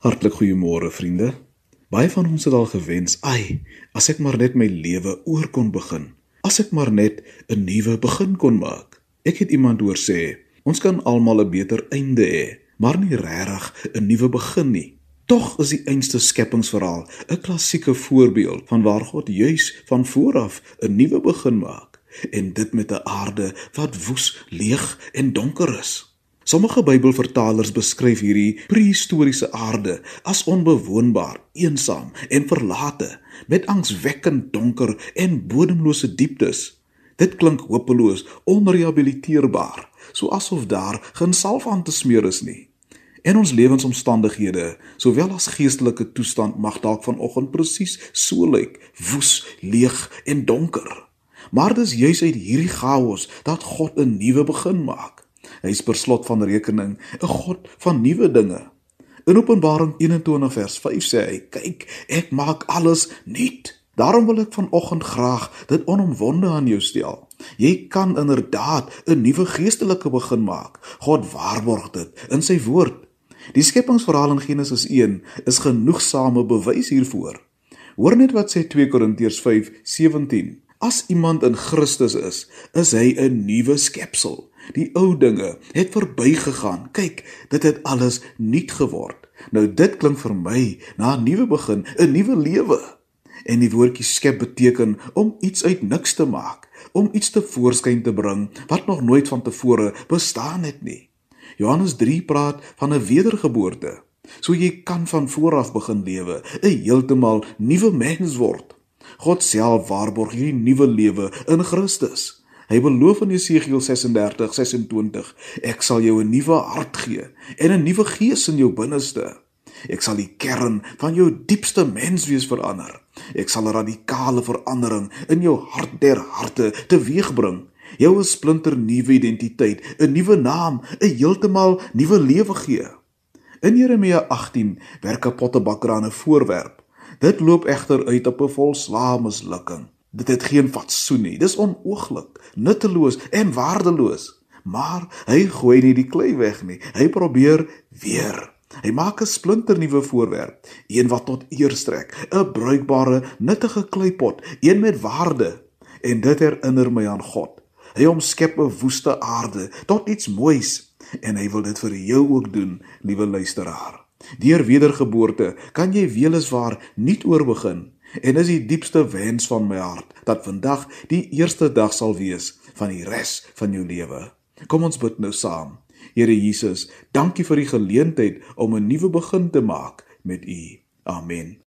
Hartlik goeiemôre vriende. Baie van ons het al gewens, "Ai, as ek maar net my lewe oor kon begin. As ek maar net 'n nuwe begin kon maak." Ek het iemand hoor sê, "Ons kan almal 'n beter einde hê, maar nie regtig 'n nuwe begin nie." Tog is die einste skepingsverhaal 'n klassieke voorbeeld van waar God juis van vooraf 'n nuwe begin maak en dit met 'n aarde wat woes, leeg en donker is. Sommige Bybelvertalers beskryf hierdie prehistoriese aarde as onbewoonbaar, eensaam en verlate, met angswekkend donker en bodemlose dieptes. Dit klink hopeloos, onrehabiliteerbaar, so asof daar geen salf aan te smeer is nie. En ons lewensomstandighede, sowel as geestelike toestand mag dalk vanoggend presies so lyk, woes, leeg en donker. Maar dis juis uit hierdie chaos dat God 'n nuwe begin maak. Hy is per slot van rekening 'n God van nuwe dinge. In Openbaring 21 vers 5 sê hy: "Kyk, ek maak alles nuut." Daarom wil ek vanoggend graag dit onomwonde aan jou stel. Jy kan inderdaad 'n nuwe geestelike begin maak. God waarborg dit in sy woord. Die skepingsverhaal in Genesis 1 is genoegsame bewys hiervoor. Hoor net wat sê 2 Korintiërs 5:17. As iemand in Christus is, is hy 'n nuwe skepsel. Die ou dinge het verbygegaan. Kyk, dit het alles nuut geword. Nou dit klink vir my na 'n nuwe begin, 'n nuwe lewe. En die woordjie skep beteken om iets uit niks te maak, om iets te voorskyn te bring wat nog nooit van tevore bestaan het nie. Johannes 3 praat van 'n wedergeboorte. So jy kan van vooraf begin lewe, 'n heeltemal nuwe mens word. God self waarborg hierdie nuwe lewe in Christus. Hy beloof in Jesegiel 36:26, ek sal jou 'n nuwe hart gee en 'n nuwe gees in jou binneste. Ek sal die kern van jou diepste menswees verander. Ek sal 'n radikale verandering in jou hart der harte teweegbring. Jou 'n splinter nuwe identiteit, 'n nuwe naam, 'n heeltemal nuwe lewe gee. In Jeremia 18 werk 'n pottebakker aan 'n voorwerp. Dit loop egter uit op 'n volslae mislukking. Dit het geen fatsoen nie. Dis onooglik, nutteloos en waardeloos. Maar hy gooi nie die klei weg nie. Hy probeer weer. Hy maak 'n splinter nuwe voorwerp, een wat tot eer strek, 'n bruikbare, nuttige kleipot, een met waarde. En dit herinner my aan God. Hy omskep 'n woeste aarde tot iets moois en hy wil dit vir jou ook doen, liewe luisteraar. Deur wedergeboorte kan jy weliswaar nuut oorbegin En is die diepste wens van my hart dat vandag die eerste dag sal wees van die res van jou lewe. Kom ons bid nou saam. Here Jesus, dankie vir die geleentheid om 'n nuwe begin te maak met U. Amen.